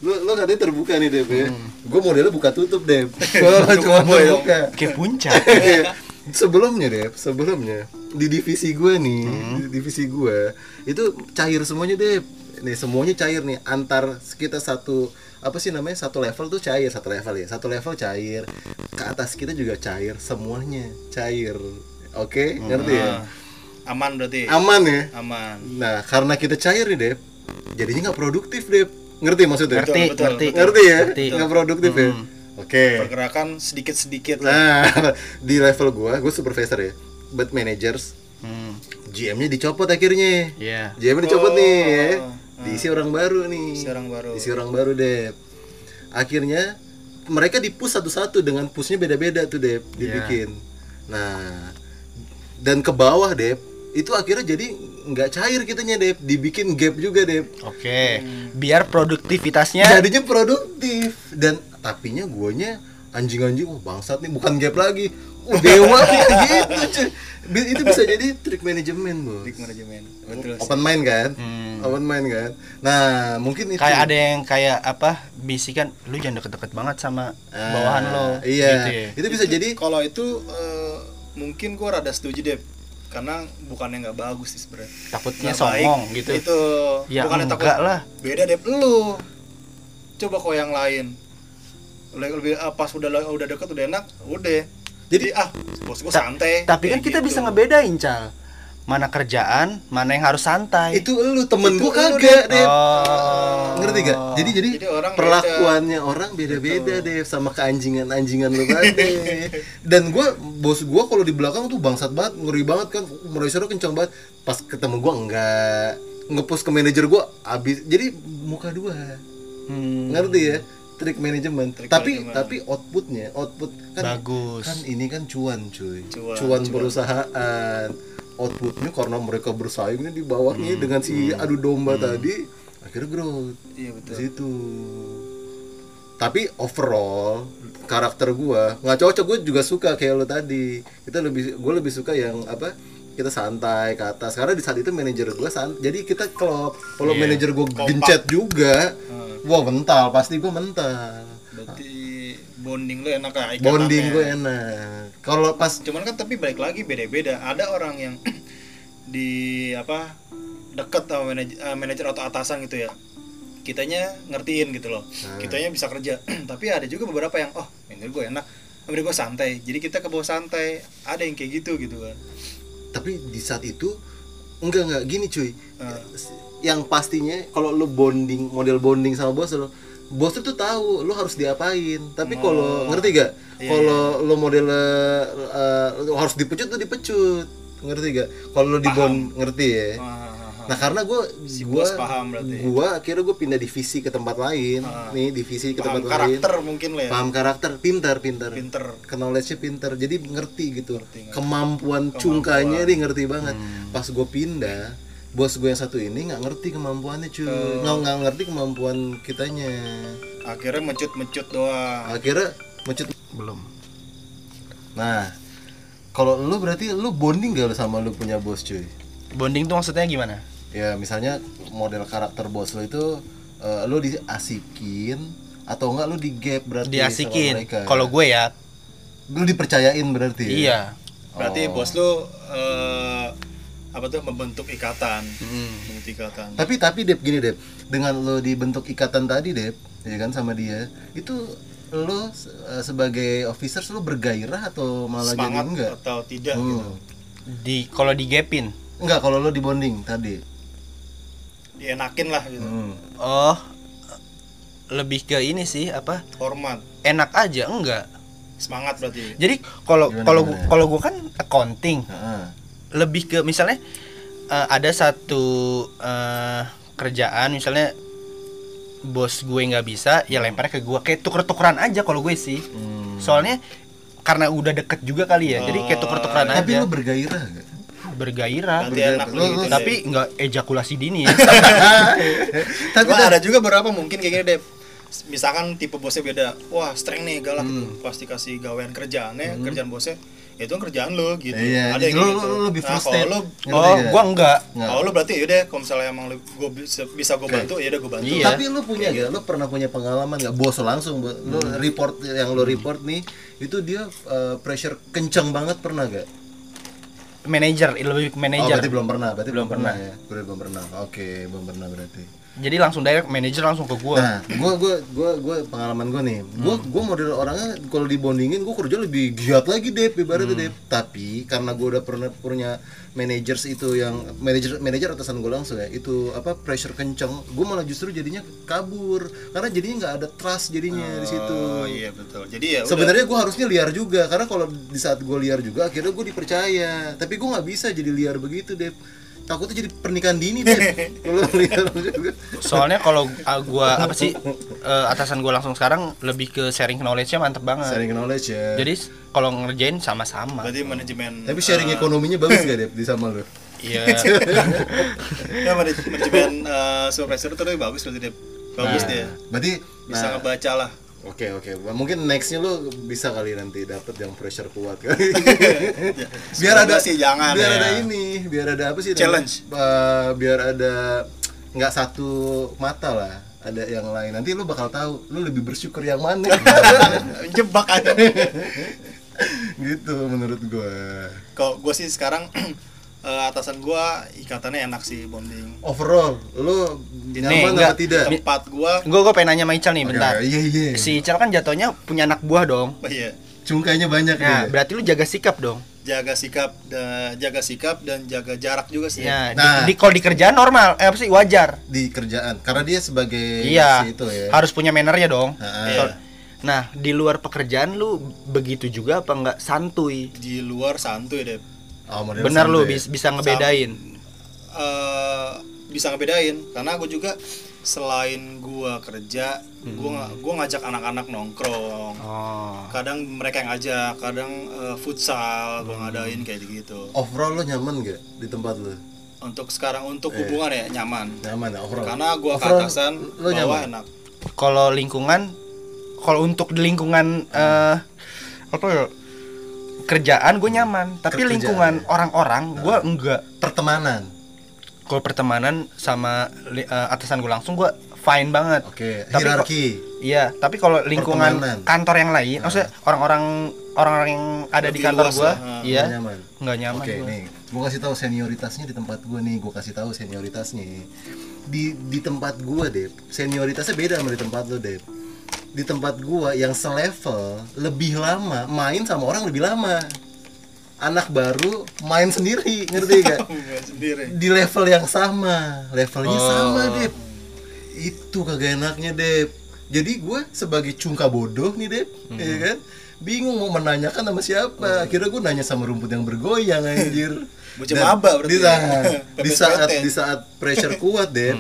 Lu lu katanya terbuka nih Dep ya. Gue modelnya buka tutup Dep. <laughs> Gua cuma dong. buka. kayak puncak <laughs> Iya. sebelumnya Dep, sebelumnya di divisi gue nih, di divisi gue itu cair semuanya Dep. Nih semuanya cair nih antar kita satu apa sih namanya satu level tuh cair satu level ya satu level cair ke atas kita juga cair semuanya cair oke ngerti ya Ah, aman berarti aman ya aman nah karena kita cair nih Dep jadinya nggak produktif Dep ngerti maksudnya ngerti betul, ngerti betul. ngerti ya Ngerti. nggak produktif ya Hmm. oke pergerakan sedikit sedikit Nah, <laughs> di level gua, gua supervisor ya. But managers, Hmm, GM-nya dicopot akhirnya. iya GM dicopot Oh, nih, ya. ah. Diisi orang baru nih. Diisi orang baru. Diisi orang baru, Dep. Akhirnya mereka di-push satu-satu dengan pushnya beda-beda tuh, Dep, dibikin. Nah, dan ke bawah, Dep, itu akhirnya jadi nggak cair kitanya, Dep. Dibikin gap juga, Dep. oke biar produktivitasnya Jadinya produktif dan tapinya guanya anjing-anjing oh bangsat nih bukan gap lagi uh, dewa <laughs> gitu cuy itu bisa jadi trik manajemen bos Trik manajemen. Betul. sih. open mind kan open mind kan nah mungkin itu Hmm. kayak ada yang kayak apa bisikan lu jangan deket-deket banget sama Ah, bawahan lo iya gitu ya. itu bisa jadi Kalau itu eh, mungkin gua rada setuju deh karena bukannya nggak bagus sih sebenarnya. takutnya Nggak baik. songong gitu Itu Ya, bukannya enggak takut lah. Beda deh lu. Coba kok yang lain. Lebih, lebih ah, pas udah udah deket udah enak, udah. Jadi ah, bos Ta- santai. tapi kan kita gitu. bisa ngebedain cal mana kerjaan mana yang harus santai itu lu temen Itu gua kagak deh oh ngerti gak? Jadi jadi, Jadi orang perlakuannya orang beda-beda deh sama keanjingan-anjingan lu tadi. <laughs> Dan gua bos gua kalau di belakang tuh bangsat banget, ngeri banget kan, meraisernya kencang banget. Pas ketemu gua enggak ngepost ke manajer gua abis jadi muka dua. Hmm, Ngerti ya? Trik manajemen. Trik tapi manajemen. tapi outputnya, output kan Bagus. kan ini kan cuan cuy. Cuan, Cuan, cuan. perusahaan. Outputnya karena mereka bersaing nih di bawahnya Hmm. dengan si adu domba tadi akhirnya growth Iya di betul. situ tapi overall karakter gua nggak cocok gue juga suka kayak lo tadi kita lebih gue lebih suka yang apa kita santai ke atas karena di saat itu manajer gua san jadi kita klop kalau Iya. manajer gua Kompak. gencet juga Hmm. wah mental pasti gua mental Berarti bonding lu enak lah bonding gue enak. Kalau pas cuman kan tapi balik lagi beda-beda. Ada orang yang <clears throat> di apa deket sama manajer, eh, manajer atau atasan gitu ya. Kitanya ngertiin gitu loh. Kitanya bisa kerja. <clears throat> Tapi ada juga beberapa yang oh manajer gue enak. Manajer gue santai. Jadi kita ke bawah santai. Ada yang kayak gitu gitu kan tapi di saat itu enggak enggak. Gini cuy. Ah. yang pastinya kalau lu bonding model bonding sama bos lu bos tuh tahu lu harus diapain. Tapi kalau ngerti gak Iya, kalau lu model eh, lu harus dipecut tuh dipecut. Ngerti gak kalau lu di bond ngerti ya? Ah, ah, ah. nah karena gue Si gua, paham berarti. gua akhirnya gue pindah divisi ke tempat lain. Ah. nih divisi ke paham tempat lain. karakter mungkin lah ya. Paham karakter pintar pintar. Pinter ke knowledge-nya pinter jadi ngerti gitu. Ngerti, ngerti. kemampuan cungkanya dia ngerti banget. Pas gue pindah bos gue yang satu ini nggak ngerti kemampuannya cuy. Nggak nggak ngerti kemampuan kitanya. Akhirnya mencut mencut doang. Akhirnya mencut belum. Nah kalau lu berarti lu bonding gak lu sama lu punya bos cuy? Bonding tuh maksudnya gimana? Ya misalnya model karakter bos lu itu eh, lu diasikin atau enggak lu di gap berarti diasikin. mereka? kalau gue ya. Lu dipercayain berarti ya? iya. Berarti Oh. bos lu eh, apa tuh membentuk ikatan. Hmm. membentuk ikatan. Tapi tapi Dep gini Dep. Dengan lo dibentuk ikatan tadi Dep ya kan sama dia itu lo eh, sebagai officer lo bergairah atau malah semangat jadi enggak? atau tidak Hmm. gitu. Di kalau di gapin enggak kalau lo di bonding tadi. Dienakin lah gitu. Hmm. oh lebih ke ini sih apa? Hormat. Enak aja enggak. Semangat berarti. Jadi kalau kalau kalau gue kan accounting. Heeh. Lebih ke misalnya eh, ada satu eh, kerjaan misalnya bos gue nggak bisa ya lemparnya ke gue kayak tuker-tukeran aja kalau gue sih. Hmm. soalnya karena udah deket juga kali ya jadi kayak tuker-tukeran tapi aja. Lo bergairah gak? bergairah. Lu- lu lu- gitu tapi nggak ejakulasi dini ya. <laughs> Tapi ada juga beberapa mungkin kayak gini deh misalkan tipe bosnya beda. Wah streng nih galak Hmm. gitu. Pasti kasih gawean kerjaannya kerjaan bosnya ya itu kan kerjaan lo gitu Iya, ada yang lu- lu- gitu lu lebih nah, first kalau lo oh gua enggak Nggak. kalau lo berarti yaudah kalau misalnya emang gue bisa, bisa gue bantu ya udah gue bantu Iya. tapi lo punya gak? Lo pernah punya pengalaman gak? Bos langsung, lo Hmm. report yang lo report nih, itu dia eh, pressure kencang banget pernah gak? manajer lebih ke Oh, manajer berarti belum pernah, berarti belum, Belum pernah. pernah. ya. Berarti belum pernah. Oke, belum pernah berarti. Jadi langsung direct manajer langsung ke gue Nah, gua gua gua gua pengalaman gua nih. Gua Hmm. gua model orangnya kalau dibondingin gua kerja lebih giat lagi deh ibaratnya Hmm. deh. Tapi karena gua udah pernah punya managers itu yang manajer manajer atasan gua langsung ya, itu apa pressure kenceng, gua malah justru jadinya kabur karena jadinya nggak ada trust jadinya di situ. oh iya betul jadi ya. Sebenarnya gue harusnya liar juga karena kalau di saat gue liar juga akhirnya gue dipercaya. Tapi gue nggak bisa jadi liar begitu deh. Takutnya jadi pernikahan dini <laughs> deh. Soalnya kalau ah, gua apa sih eh, atasan gua langsung sekarang lebih ke sharing knowledge-nya mantep banget. Sharing knowledge ya. jadi kalau ngerjain sama-sama. Berarti manajemen Tapi sharing eh, ekonominya bagus gak deh di sama lu? iya. <laughs> Ya manaj- manajemen eh, supervisor itu bagus berarti dia bagus Nah, dia. Berarti bisa nah, ngebaca lah Oke oke, mungkin nextnya lu bisa kali nanti dapat yang pressure kuat kali. <laughs> biar Semoga ada sih jangan biar ya. ada ini, biar ada apa sih? Challenge. namanya? Eh, biar ada nggak satu mata lah, ada yang lain. Nanti lu bakal tahu, lu lebih bersyukur yang mana. <laughs> jebak aja <laughs> gitu menurut gua. kalau gue sih sekarang <clears throat> eh, atasan gue ikatannya enak sih bonding Overall, lu nyaman enggak. apa tidak? tempat gue gue gue pengen nanya sama Ical nih bentar Oke, Iya iya. si Ical kan jatuhnya punya anak buah dong oh iya Cungkainya banyak nah deh. berarti lu jaga sikap dong jaga sikap dan jaga sikap dan jaga jarak juga sih ya Nah. di, di kalau di kerjaan normal eh apa sih wajar di kerjaan karena dia sebagai iya si itu ya. harus punya mannernya dong Ha-ha. Iya. nah di luar pekerjaan lu begitu juga apa nggak santuy di luar santuy deh Oh, benar lu bis- bisa ngebedain. Eh bisa ngebedain karena gue juga selain gua kerja gua nga- gua ngajak anak-anak nongkrong. Oh. Kadang mereka yang ngajak kadang eh, futsal gua ngadain kayak gitu Overall lo nyaman gak di tempat lo? untuk sekarang untuk hubungan ya nyaman. Nyaman ya overall. karena gua ke Overall, atasan lo bawah nyaman. enak. Kalau lingkungan kalau untuk di lingkungan eh apa ya kerjaan gue nyaman tapi Kerjaan, lingkungan ya. orang-orang gue enggak Pertemanan. kalau pertemanan sama li- eh, atasan gue langsung gue fine banget Oke, Tapi hierarki. iya tapi kalau lingkungan Pertemanan. kantor yang lain maksudnya orang-orang orang-orang yang ada di Lebih kantor luas gue lah, iya Nggak nyaman. nggak nyaman Oke, gua. nih, gua kasih tahu senioritasnya di tempat gua nih, gua kasih tahu senioritasnya. Di di tempat gua, Dep, senioritasnya beda sama di tempat lo, Dep. Di tempat gua yang selevel lebih lama main sama orang lebih lama. Anak baru main sendiri, ngerti <laughs> gak? Sendiri di level yang sama levelnya Oh. sama Dep itu kagak enaknya Dep jadi gue sebagai cungka bodoh nih Dep ya kan bingung mau menanyakan sama siapa akhirnya gue nanya sama rumput yang bergoyang anjir <laughs> Bocah maba berarti di, ya. <laughs> saat- di saat Pepet-pepet. di saat pressure kuat Dep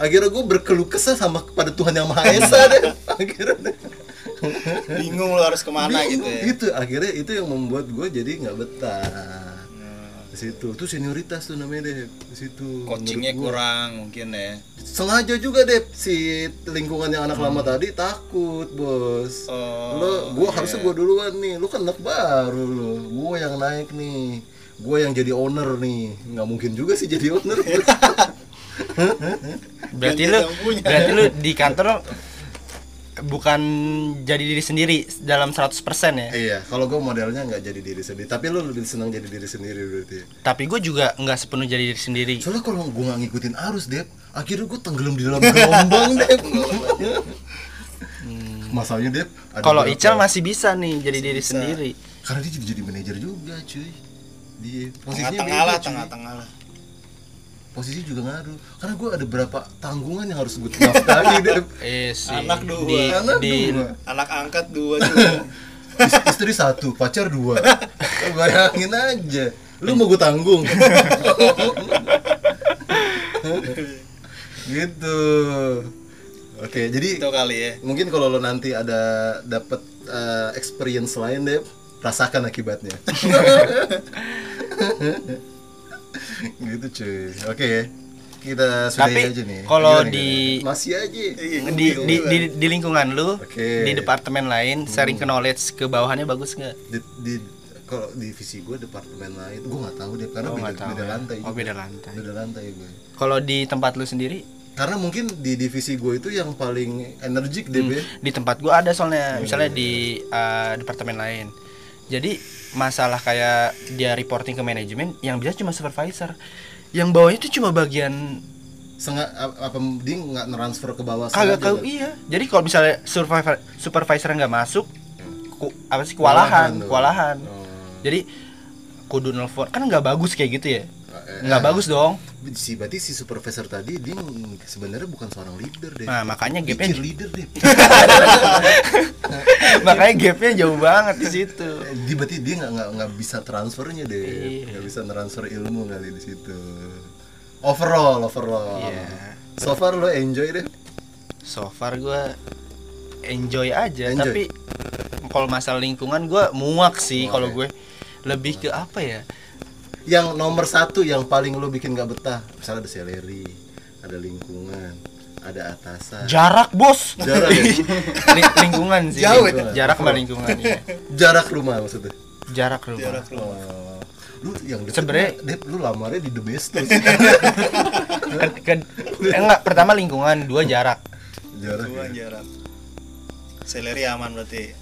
akhirnya gue berkeluh kesah sama kepada Tuhan yang Maha Esa Dep <laughs> akhirnya bingung lo harus ke mana gitu bingung ya. gitu. Akhirnya itu yang membuat gue jadi nggak betah. Nah, di situ. Tuh senioritas tuh namanya deh di situ coachingnya kurang mungkin ya. Sengaja juga deh si lingkungan yang anak lama tadi takut bos. Oh, lo gua iya. harusnya gua duluan nih. Lu kan anak baru lo. Gua yang naik nih. Gua yang jadi owner nih. Nggak mungkin juga sih jadi owner <laughs> berarti lu berarti lu di kantor bukan jadi diri sendiri dalam 100% ya? Iya kalau gua modelnya nggak jadi diri sendiri. Tapi lu lebih senang jadi diri sendiri berarti tapi gue juga nggak sepenuh jadi diri sendiri. Soalnya kalau gua nggak ngikutin arus dep akhirnya gua tenggelam di dalam gelombang dep. Masalahnya dep ada kalau Ical masih bisa nih jadi diri bisa. sendiri. Karena dia jadi, jadi manajer juga cuy. Dia posisinya tengah-tengah lah tengah-tengah lah posisi juga ngaruh. Karena gue ada berapa tanggungan yang harus gue nafkahi Dep. eh si Anak dua. di, Anak di- dua. anak angkat dua <laughs> istri satu pacar dua. <laughs> Bayangin aja. Lu mau gue tanggung? <laughs> Gitu. Oke jadi itu kali ya. mungkin kalau lo nanti ada dapat eh, experience lain deh rasakan akibatnya <laughs> gitu cuy. Oke ya kita sudahi Tapi aja nih. kalau Gimana, di- gimana? masih aja. Iya, di, di, di, di lingkungan lu Oke. di departemen lain sharing ke knowledge ke bawahannya bagus nggak? Di, di kalau divisi gue departemen lain gue nggak tahu deh karena Oh, beda, tahu beda ya. lantai Oh, beda lantai. beda lantai gue kalau di tempat lu sendiri? Karena mungkin di divisi gue itu yang paling energik deh Be. di tempat gua ada soalnya Iya, misalnya di uh, departemen lain jadi masalah kayak dia reporting ke manajemen yang bisa cuma supervisor yang bawahnya itu cuma bagian Senga, a- apa dia nggak transfer ke bawah kagak Be? iya jadi kalau misalnya supervisor supervisor nggak masuk ku, apa sih kewalahan tuh. kewalahan Oh. jadi kudu nelfon kan nggak bagus kayak gitu ya nggak eh. bagus dong si berarti si supervisor tadi dia sebenarnya bukan seorang leader deh nah makanya gapnya leader deh <laughs> makanya gapnya jauh banget di situ dia berarti dia nggak nggak nggak bisa transfernya deh Iya. nggak bisa transfer ilmu kali di situ overall overall Iya. so far lo enjoy deh so far gue enjoy aja Enjoy. tapi kalau masalah lingkungan gue muak sih Muak kalau ya? gue lebih ke apa ya yang nomor satu yang paling lo bikin gak betah misalnya ada salary ada lingkungan ada atasan Jarak, Bos. jarak ya? <laughs> Li- lingkungan sih. Jauh lingkungan. Jarak sama lingkungan iya. jarak rumah maksudnya Jarak rumah. jarak lu oh. lu yang Sebenarnya- lu lamarnya di the best tuh <laughs> Kan, kan- eh, enggak, pertama lingkungan, dua jarak. jarak Dua ya. jarak seleri aman berarti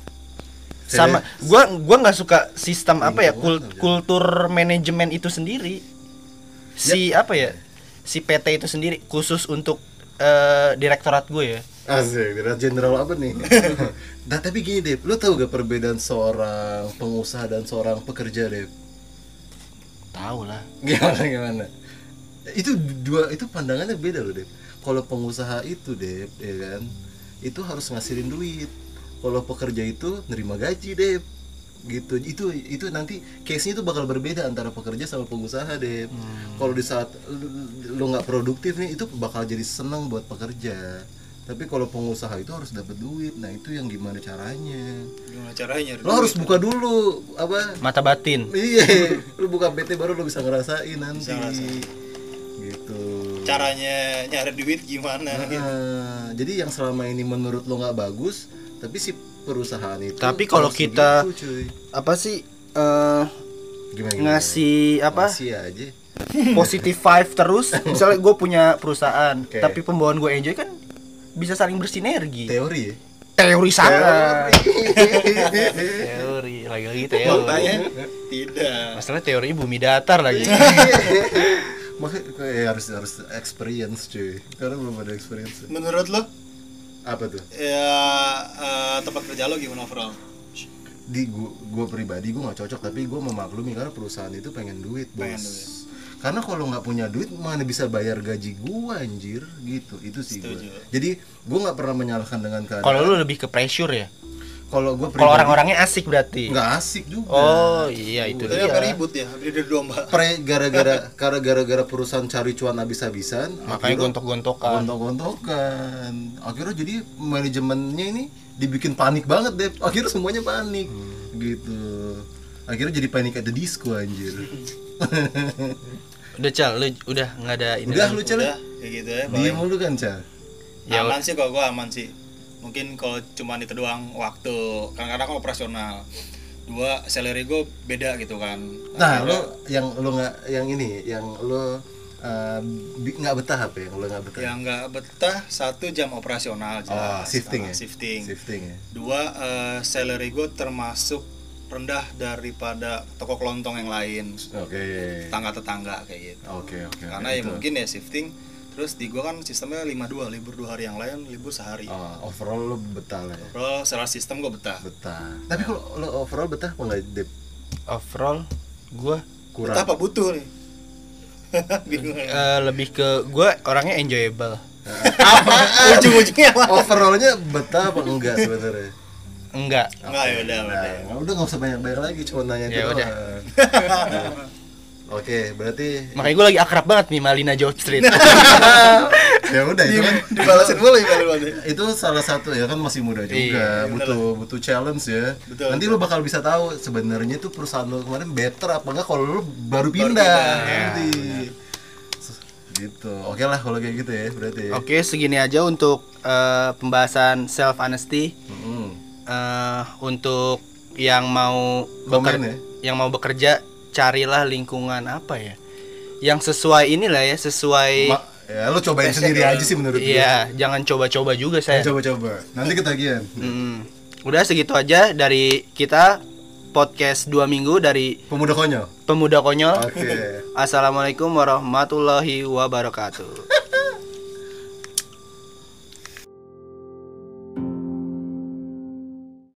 Sama gua gua nggak suka sistem apa ya kul- kultur manajemen itu sendiri. Si apa ya? Si PT itu sendiri khusus untuk eh, direktorat gue ya. Asik, direktur jenderal apa nih? <laughs> nah tapi gini Dep, lu tahu gak perbedaan seorang pengusaha dan seorang pekerja Dep? Tahu lah. Gimana gimana? Itu dua itu pandangannya beda loh Dep. Kalau pengusaha itu Dep, ya kan, itu harus ngasihin duit. Kalau pekerja itu nerima gaji Dep. Gitu. Itu itu nanti case nya itu bakal berbeda antara pekerja sama pengusaha deh kalau di saat lu- lu nggak produktif nih itu bakal jadi seneng buat pekerja. Tapi kalau pengusaha itu harus dapat duit. Nah itu yang gimana caranya? Gimana caranya? Nyari lo harus duit? buka dulu apa? Mata batin. iya. Lu buka PT baru lu bisa ngerasain nanti. Bisa ngerasain. gitu. Caranya nyari duit gimana gitu. Nah, jadi yang selama ini menurut lo nggak bagus tapi si perusahaan itu Tapi kalau kita- begitu, cuy. Apa sih eh gimana, gimana? ngasih apa? Ngasih aja. <laughs> Positive vibe terus. Misalnya gue punya perusahaan <laughs> Oke. tapi pembawaan gue enjoy kan bisa saling bersinergi. Teori ya? Teori sangat. Teori. teori <laughs> lagi lagi faktanya teori tidak. Masalah teori bumi datar lagi. Makanya kayak harus harus experience cuy. Karena belum ada experience. Menurut lo apa tuh ya eh, tempat kerja lo gimana overall di gua, gua pribadi gua nggak cocok tapi gua memaklumi karena perusahaan itu pengen duit bos Pengen duit. karena kalau nggak punya duit mana bisa bayar gaji gua anjir gitu itu sih gua. Setuju. jadi gua nggak pernah menyalahkan dengan keadaan kalau lu lebih ke pressure ya kalau gua kalau orang-orangnya asik berarti? Nggak asik juga. Oh iya itu Tapi apa dia. ribut ya dari domba. Pre gara-gara karena gara-gara perusahaan cari cuan habis-habisan makanya akhirnya- gontok-gontokan. Gontok-gontokan. Akhirnya jadi manajemennya ini dibikin panik banget deh akhirnya semuanya panik. Gitu. Akhirnya jadi panik the disco anjir. Udah cal lu udah nggak ada ini udah lu cal? Udah kayak gitu ya diem mulu kan cal? Ya, aman sih kalau gua aman sih mungkin kalau cuma itu doang waktu kadang-kadang kan operasional. Dua salary gue beda gitu kan. Nah Akhirnya- lo yang lo nggak yang ini yang lo uh, bi- nggak betah apa yang lo nggak betah? Yang nggak betah satu jam operasional oh jelas. shifting ya? shifting. Shifting ya? Dua eh, salary gue termasuk rendah daripada toko kelontong yang lain. Oke. Tetangga tetangga kayak gitu. Oke oke karena ya mungkin ya shifting terus di gue kan sistemnya 52 libur dua hari yang lain libur sehari. Oh, overall lo betah lah ya? Bro, secara sistem gue betah. Betah. Tapi kalau lo overall betah apa nggak Dep? overall gua kurang. Betah apa butuh nih? <laughs> Bingung. Eh, lebih ke gua orangnya enjoyable. <laughs> Apa? Ujung-ujungnya apa? Overallnya betah apa enggak sebenarnya? Enggak. Enggak ya udah udah. Nah, udah nggak usah banyak-banyak lagi, cuma nanya Ya itu udah. <laughs> Oke, berarti makanya gue lagi akrab banget nih Malina George Street ya udah itu kan <laughs> dibalasin mulu ya itu salah satu ya kan masih muda juga, Iya, butuh butuh challenge ya. Betul, Nanti betul. lo bakal bisa tahu sebenarnya tuh perusahaan lo kemarin better apa enggak kalau lo baru pindah. pindah, nanti. Gitu. Oke lah kalau kayak gitu ya, berarti. ya. Oke, segini aja untuk eh, pembahasan self honesty. Mm-mm. Eh, untuk yang mau Komen beker- ya. yang mau bekerja, carilah lingkungan apa ya? Yang sesuai inilah ya, sesuai Ma- ya lo cobain sendiri aja sih menurut gue. Iya, jangan coba-coba juga saya. Coba-coba. Nanti ketagihan. Mm. Udah segitu aja dari kita podcast dua minggu dari Pemuda konyol. Pemuda Konyol. Oke. <laughs> Assalamualaikum warahmatullahi wabarakatuh.